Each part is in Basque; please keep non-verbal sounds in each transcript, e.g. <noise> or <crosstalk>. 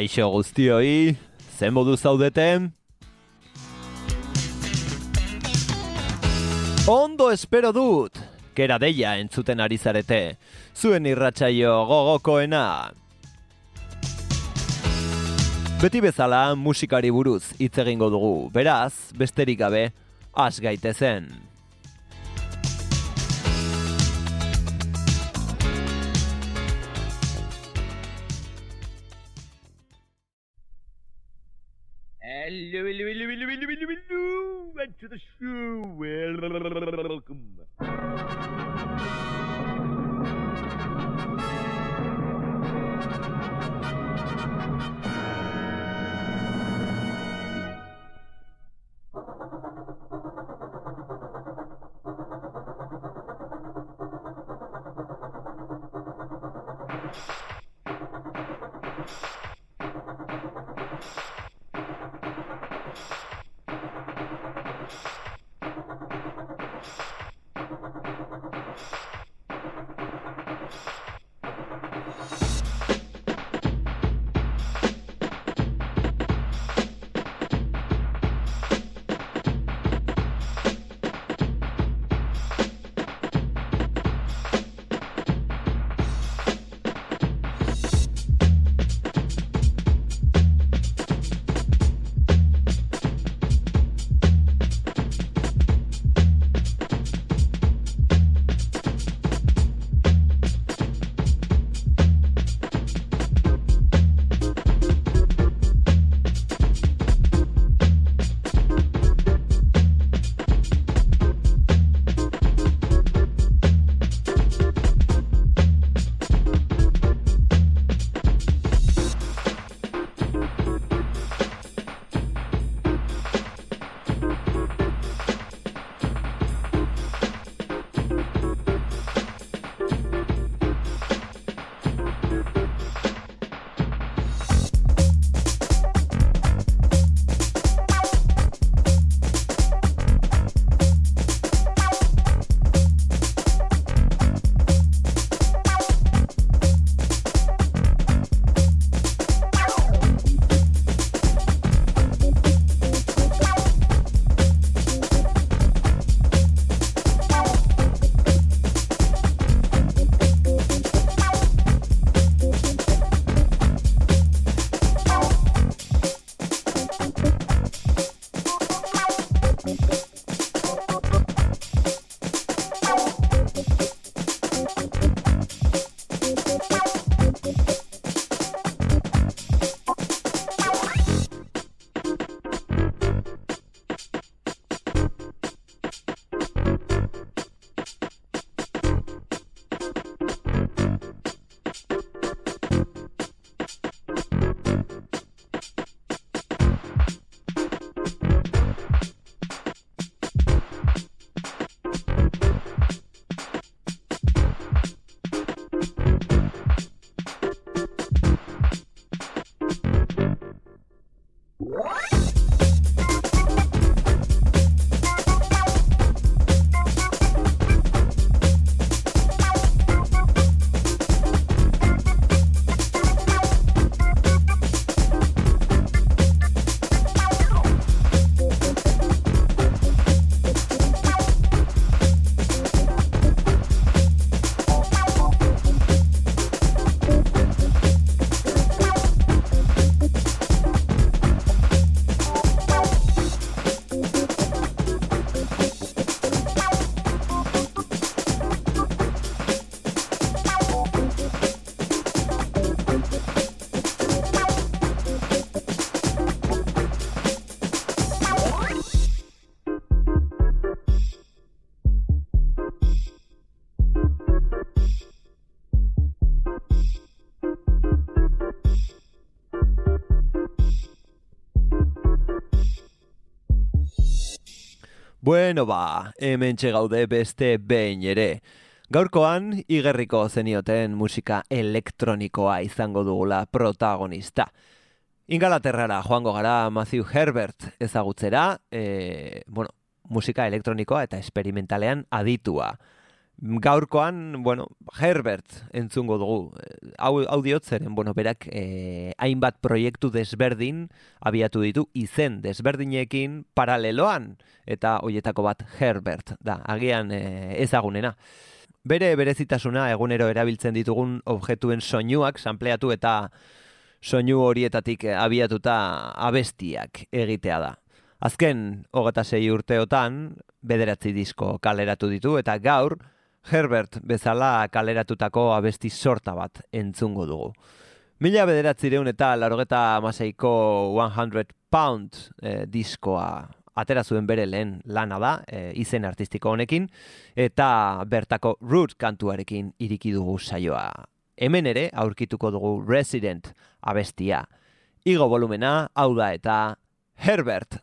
Kaixo guztioi, zen modu zaudeten? Ondo espero dut, kera deia entzuten ari zarete, zuen irratsaio gogokoena. Beti bezala musikari buruz hitz egingo dugu, beraz, besterik gabe, has gaitezen. Hello, hello, hello, hello, hello, hello, hello, and to the show. Welcome. Bueno ba, hemen gaude beste behin ere. Gaurkoan, igerriko zenioten musika elektronikoa izango dugula protagonista. Ingalaterrara joango gara Matthew Herbert ezagutzera, e, bueno, musika elektronikoa eta esperimentalean aditua. Gaurkoan, bueno, Herbert entzungo dugu. Hau, hau diotzeren, bueno, berak eh, hainbat proiektu desberdin abiatu ditu izen desberdinekin paraleloan eta hoietako bat Herbert da, agian eh, ezagunena. Bere berezitasuna egunero erabiltzen ditugun objektuen soinuak sampleatu eta soinu horietatik abiatuta abestiak egitea da. Azken, hogeta sei urteotan, bederatzi disko kaleratu ditu eta gaur, Herbert bezala kaleratutako abesti sorta bat entzungo dugu. Mila bederatzireun eta larogeta amaseiko 100 pound eh, diskoa atera zuen bere lehen lana da, eh, izen artistiko honekin, eta bertako root kantuarekin iriki dugu saioa. Hemen ere aurkituko dugu resident abestia. Igo volumena, hau da eta Herbert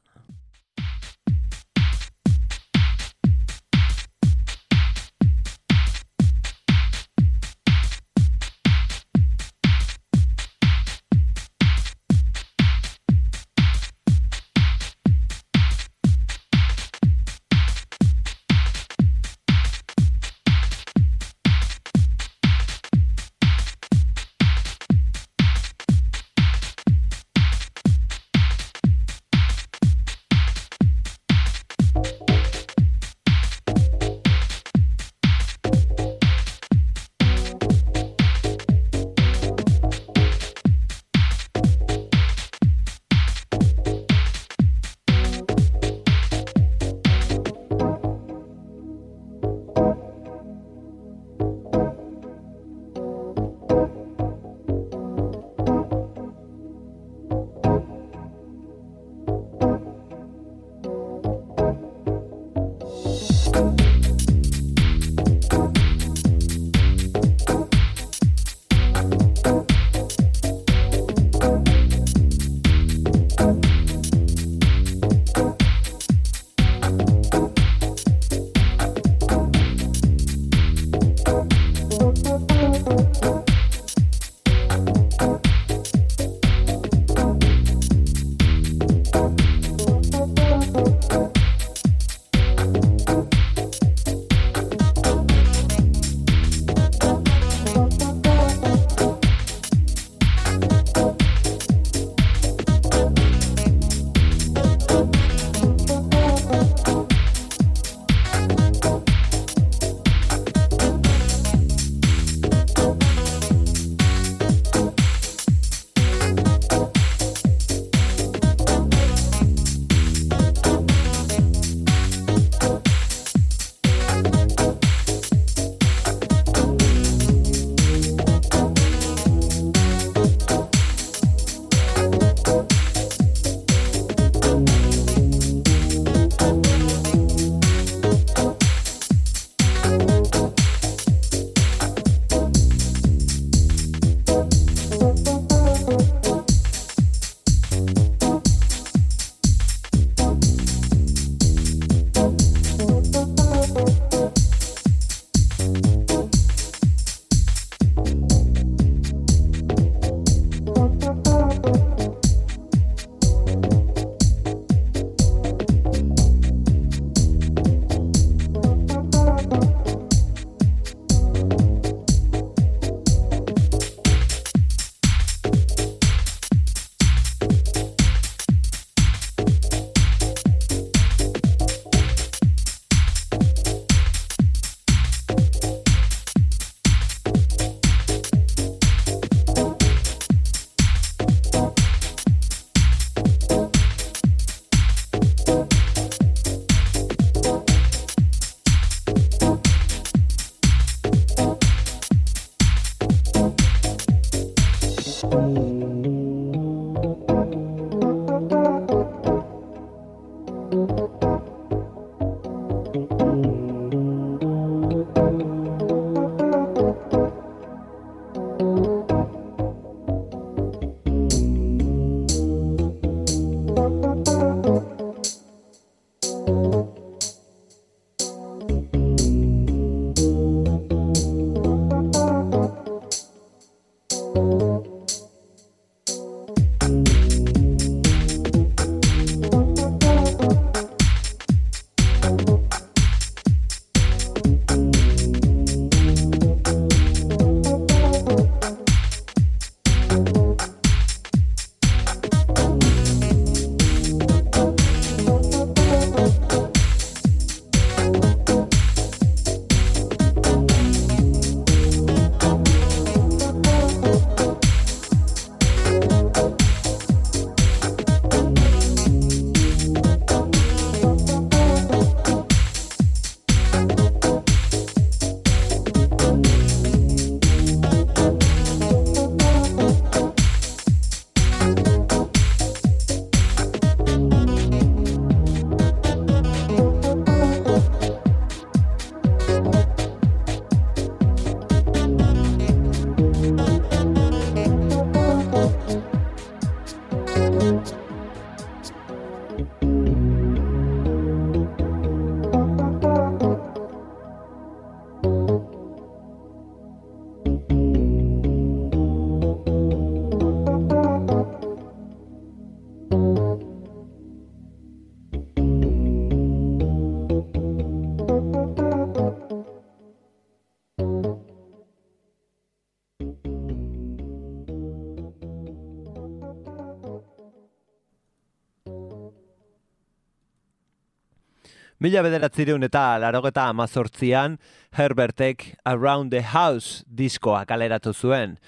Mila bederatzireun eta larogeta amazortzian, Herbertek Around the House diskoa kaleratu zuen.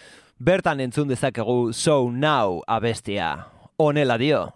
Bertan entzun dezakegu So Now abestia. Honela dio.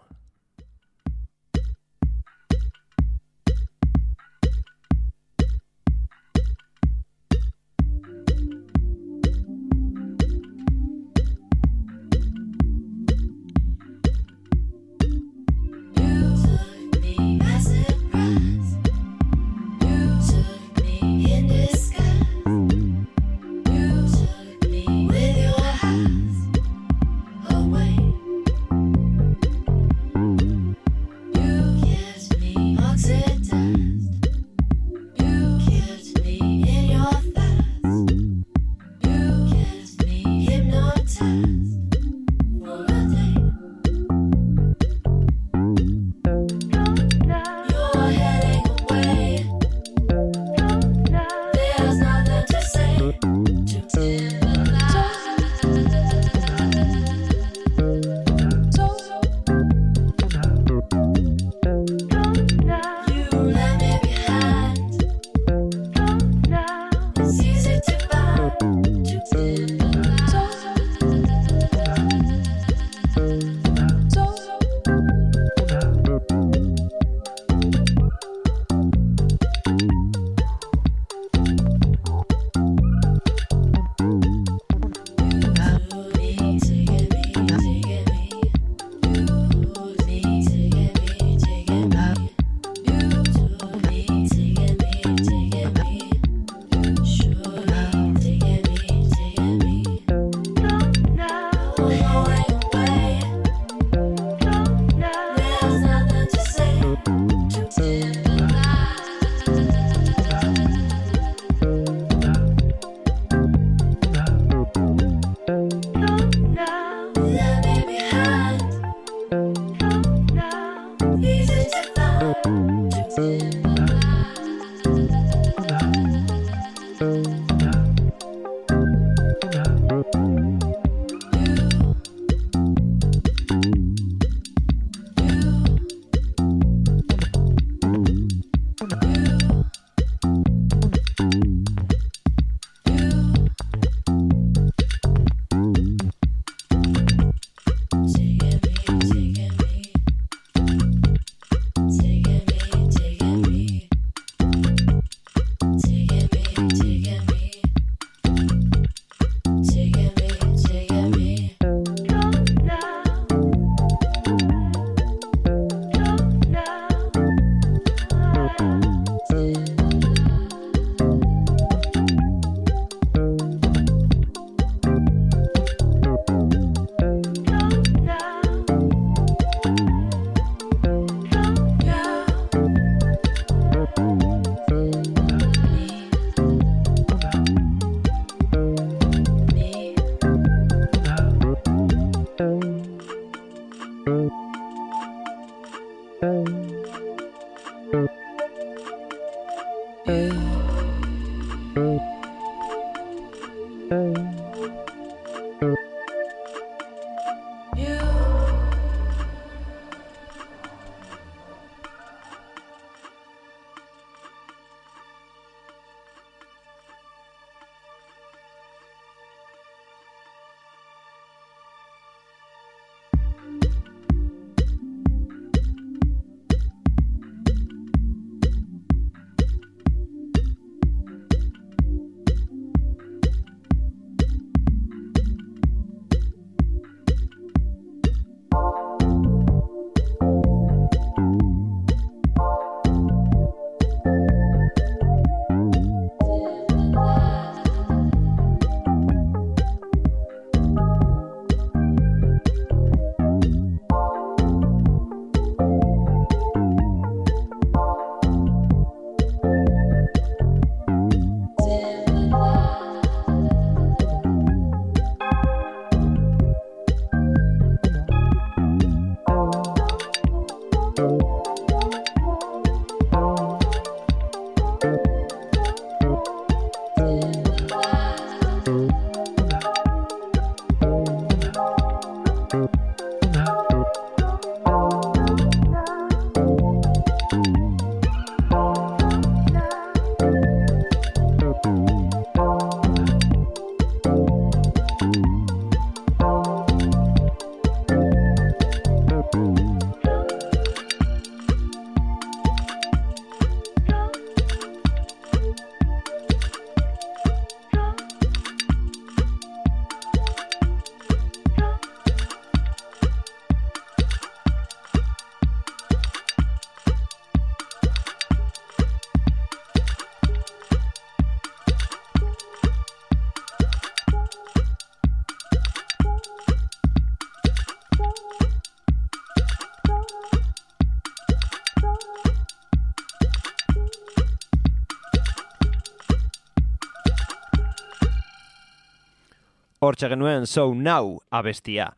Hortxe genuen So Now abestia.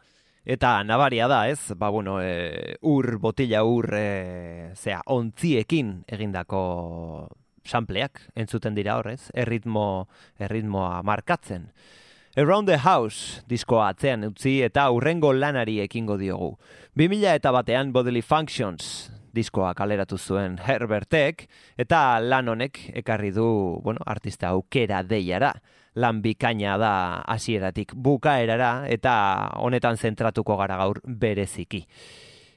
Eta nabaria da, ez? Ba, bueno, e, ur, botila ur, e, zea, ontziekin egindako sampleak entzuten dira horrez, erritmo, erritmoa markatzen. Around the House diskoa atzean utzi eta urrengo lanari ekingo diogu. 2000 eta batean Bodily Functions diskoa kaleratu zuen Herbertek eta lan honek ekarri du, bueno, artista aukera deiara. Lan bikaina da hasieratik bukaerara eta honetan zentratuko gara gaur bereziki.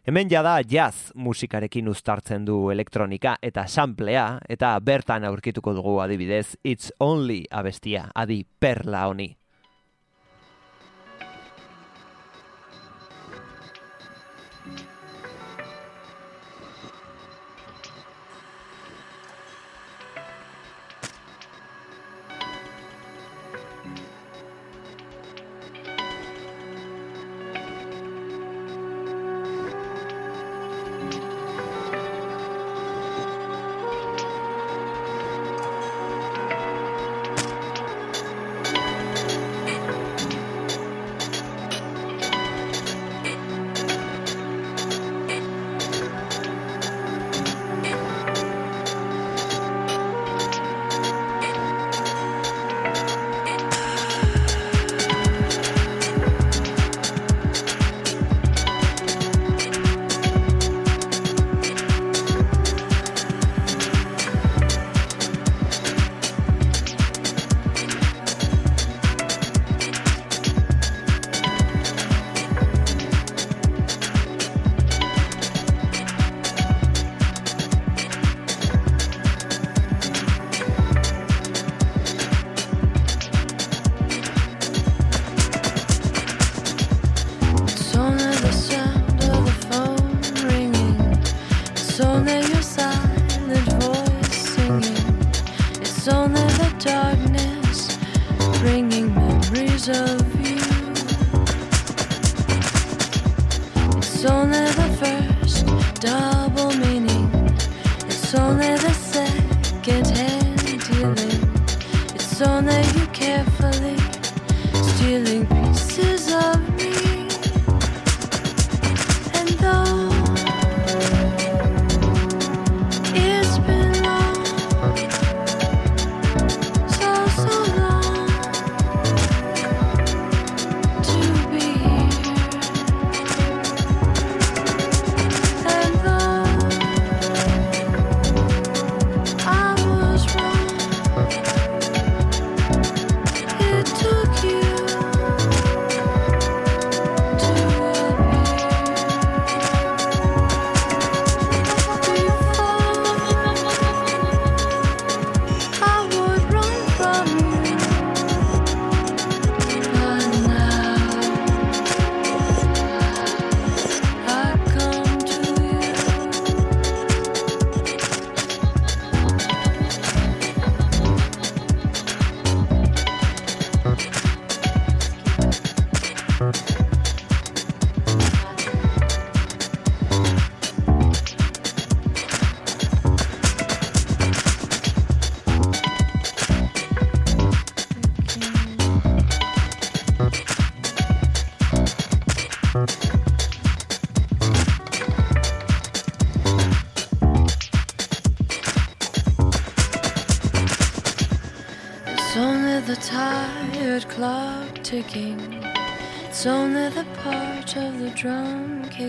Hemen jada jazz musikarekin uztartzen du elektronika eta samplea eta bertan aurkituko dugu adibidez It's Only abestia, adi perla honi.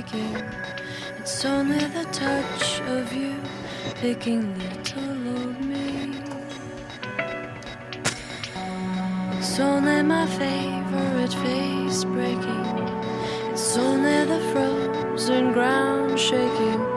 It's only the touch of you picking little of me. It's only my favorite face breaking. It's only the frozen ground shaking.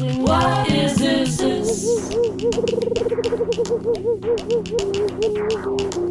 What is this? <laughs>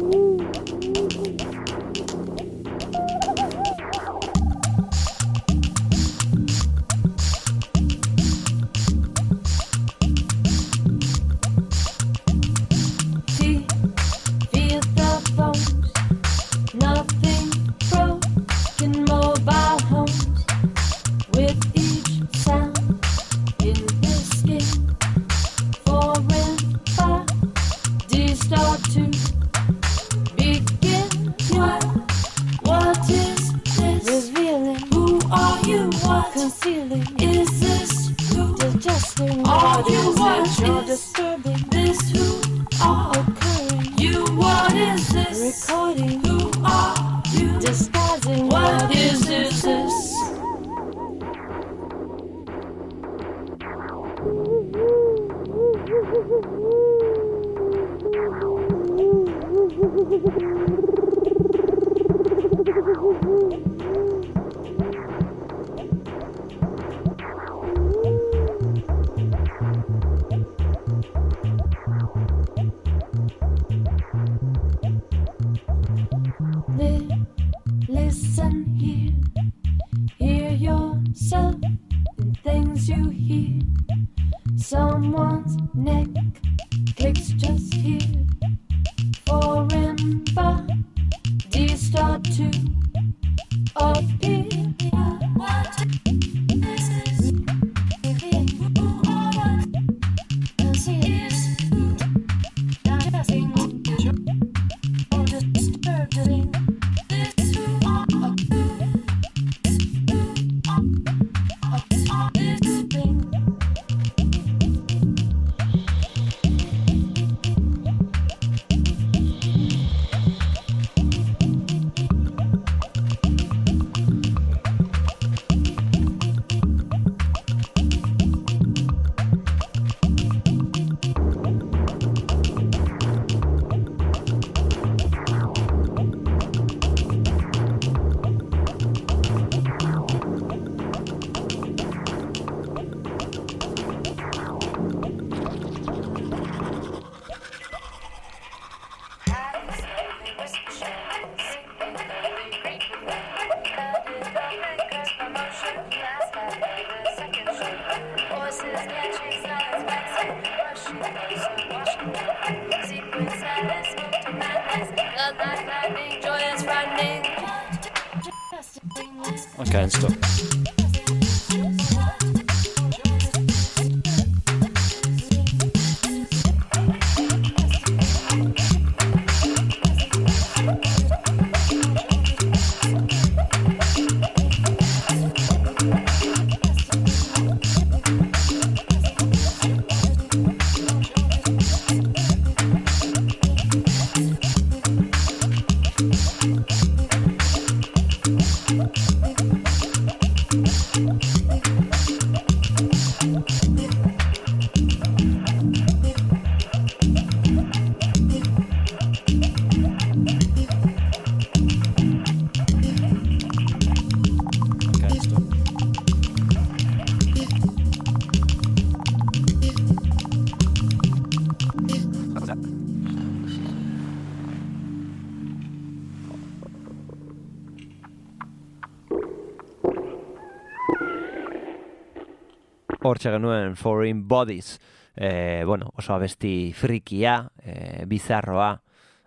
hortxe genuen Foreign Bodies, e, bueno, oso abesti frikia, e, bizarroa,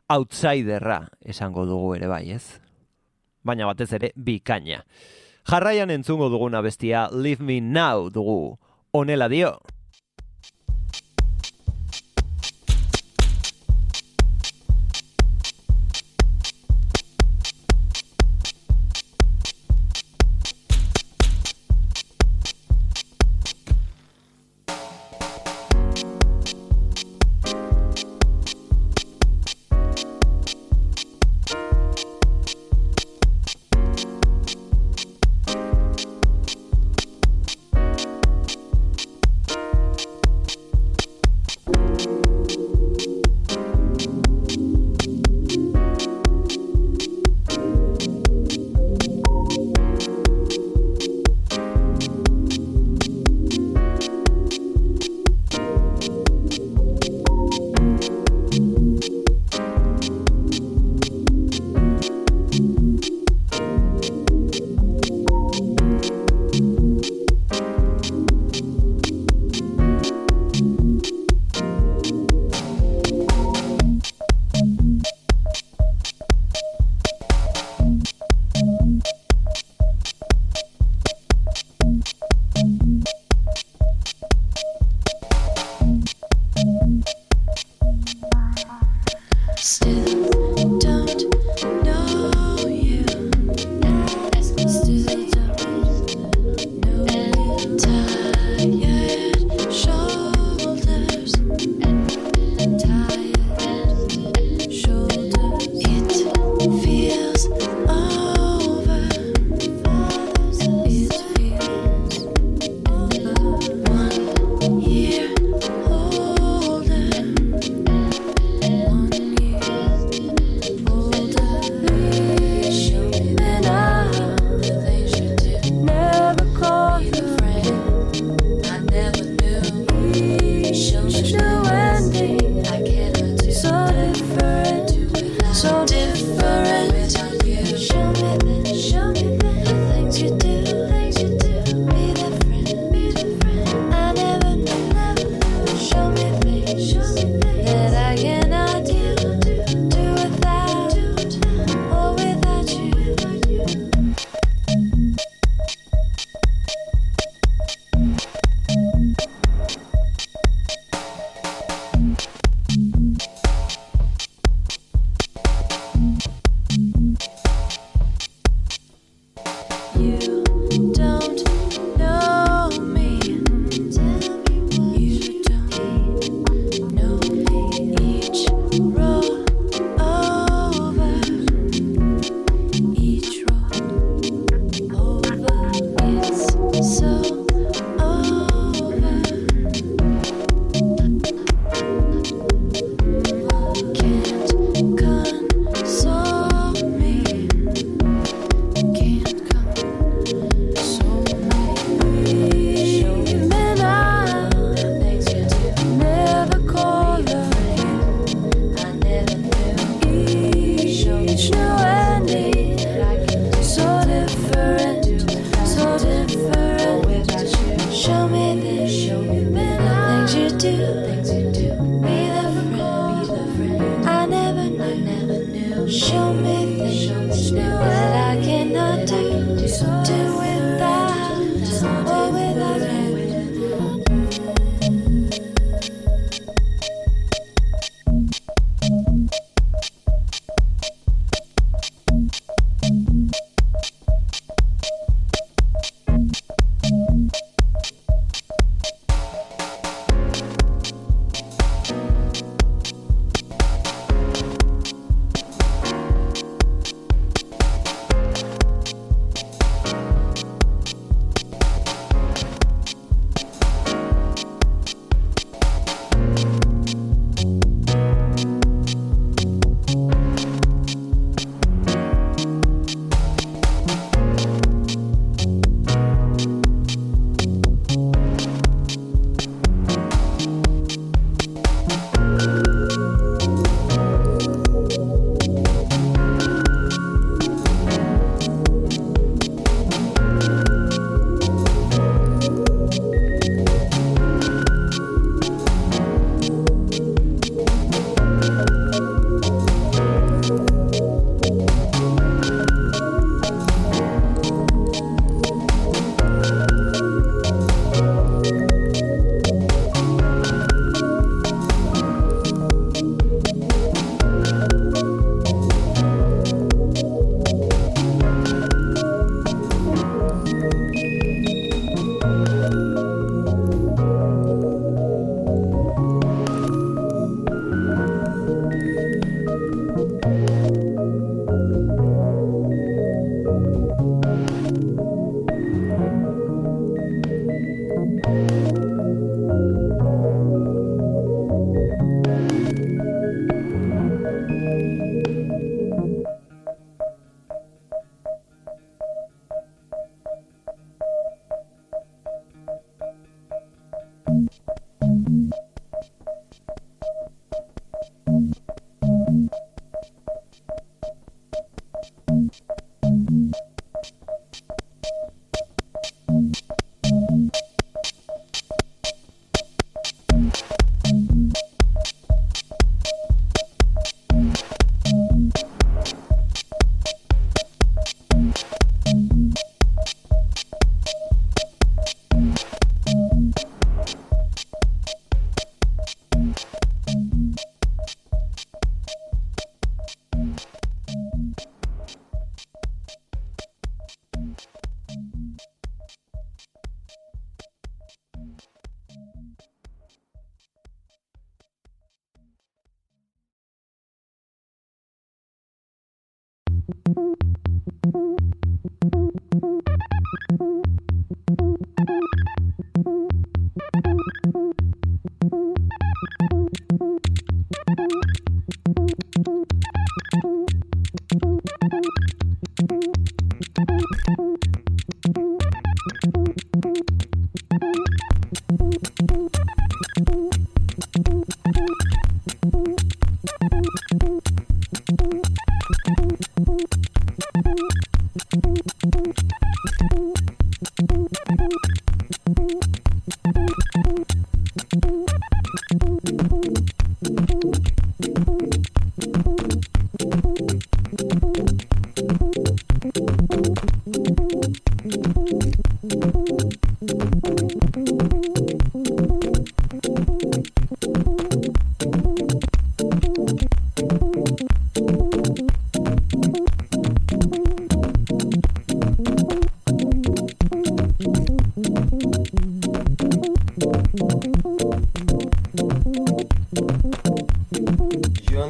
outsiderra esango dugu ere bai, ez? Baina batez ere bikaina. Jarraian entzungo duguna bestia Leave Me Now dugu. Onela dio.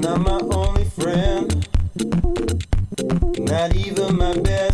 Not my only friend, not even my best.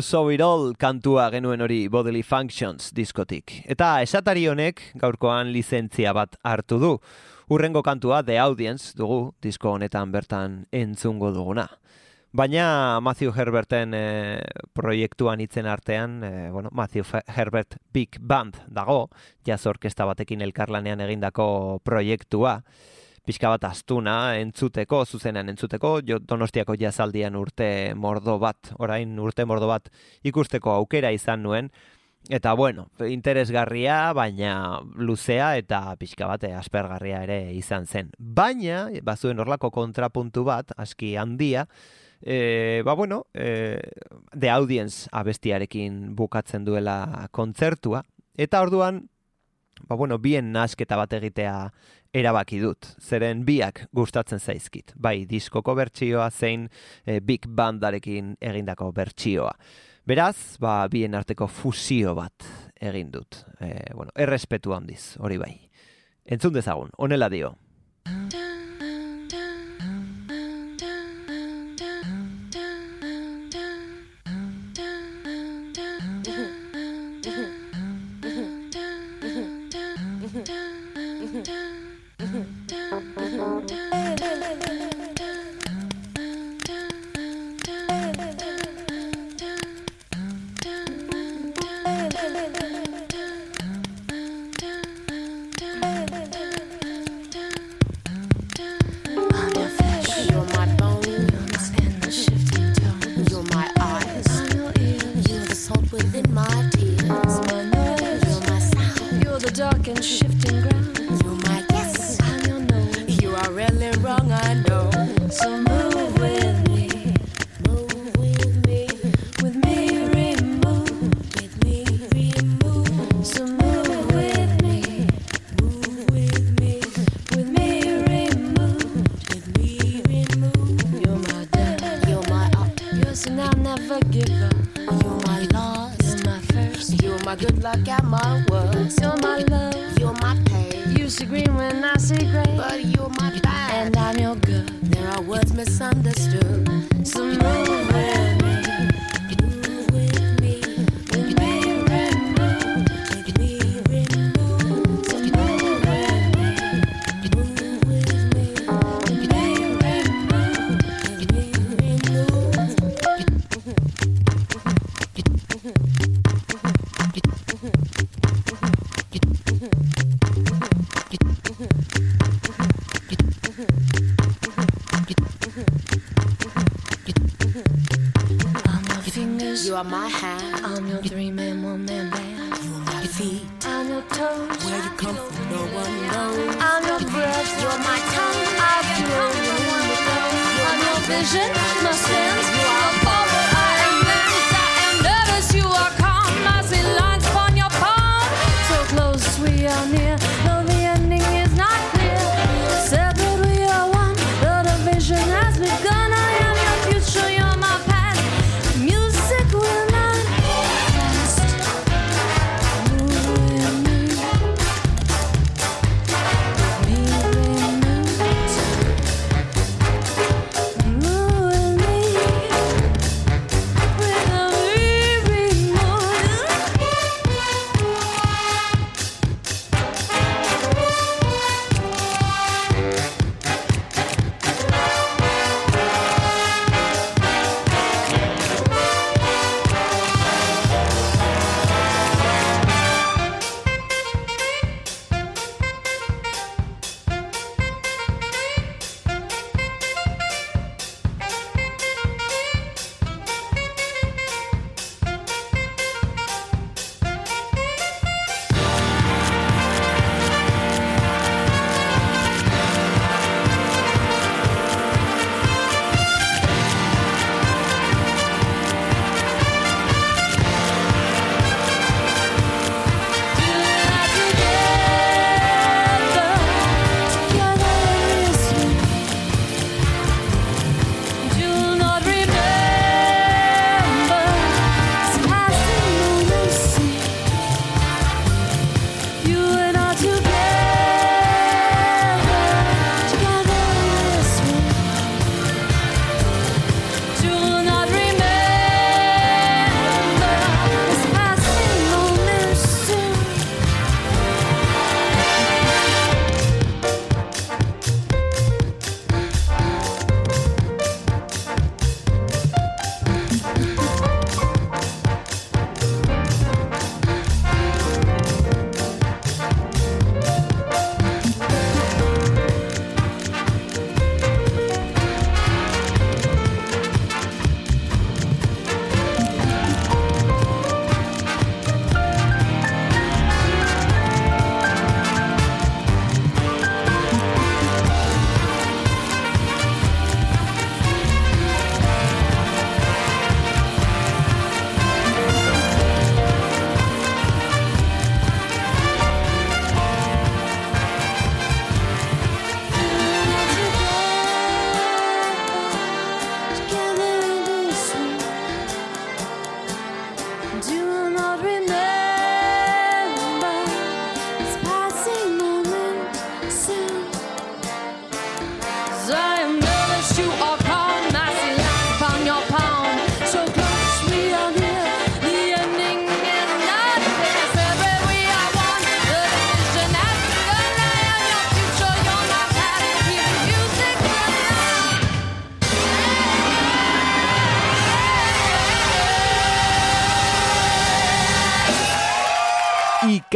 You Saw It All kantua genuen hori Bodily Functions diskotik. Eta esatari honek gaurkoan lizentzia bat hartu du. Urrengo kantua The Audience dugu disko honetan bertan entzungo duguna. Baina Matthew Herberten eh, proiektuan itzen artean, eh, bueno, Matthew Herbert Big Band dago, jazz orkesta batekin elkarlanean egindako proiektua, pixka bat astuna entzuteko, zuzenean entzuteko, jo donostiako jazaldian urte mordo bat, orain urte mordo bat ikusteko aukera izan nuen, Eta bueno, interesgarria, baina luzea eta pixka bat eh, aspergarria ere izan zen. Baina, bazuen horlako kontrapuntu bat, aski handia, e, ba bueno, e, The Audience abestiarekin bukatzen duela kontzertua, eta orduan, ba bueno, bien nasketa bat egitea erabaki dut, zeren biak gustatzen zaizkit, bai diskoko bertsioa zein e, Big Bandarekin egindako bertsioa. Beraz, ba, bien arteko fusio bat egin dut. E, bueno, errespetu handiz, hori bai. Entzun dezagun, honela dio. Are my hand. I'm your three man, one man band. You are my feet. I'm your toes. Where you come from, no one knows. I'm your breath. You're my tongue. I feel you in the nose. I'm your vision, my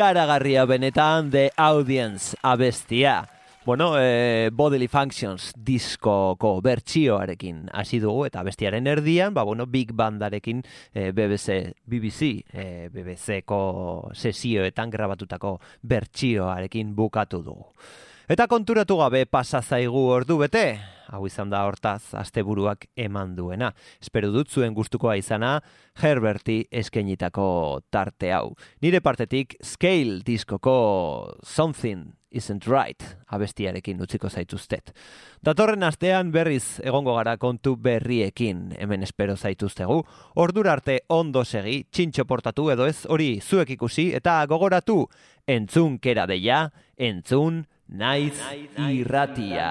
ikaragarria benetan The Audience abestia. Bueno, eh, Bodily Functions diskoko bertsioarekin hasi dugu eta bestiaren erdian, ba, bueno, Big Bandarekin eh, BBC, BBC, eh, BBC-ko sesioetan grabatutako bertsioarekin bukatu dugu. Eta konturatu gabe pasa zaigu ordu bete, hau izan da hortaz asteburuak eman duena. Espero dut zuen gustukoa izana Herberti eskenitako tarte hau. Nire partetik Scale diskoko Something Isn't Right abestiarekin utziko zaituztet. Datorren astean berriz egongo gara kontu berriekin hemen espero zaituztegu. Ordura arte ondo segi, txintxo portatu edo ez hori zuek ikusi eta gogoratu entzun kera deia, entzun naiz irratia.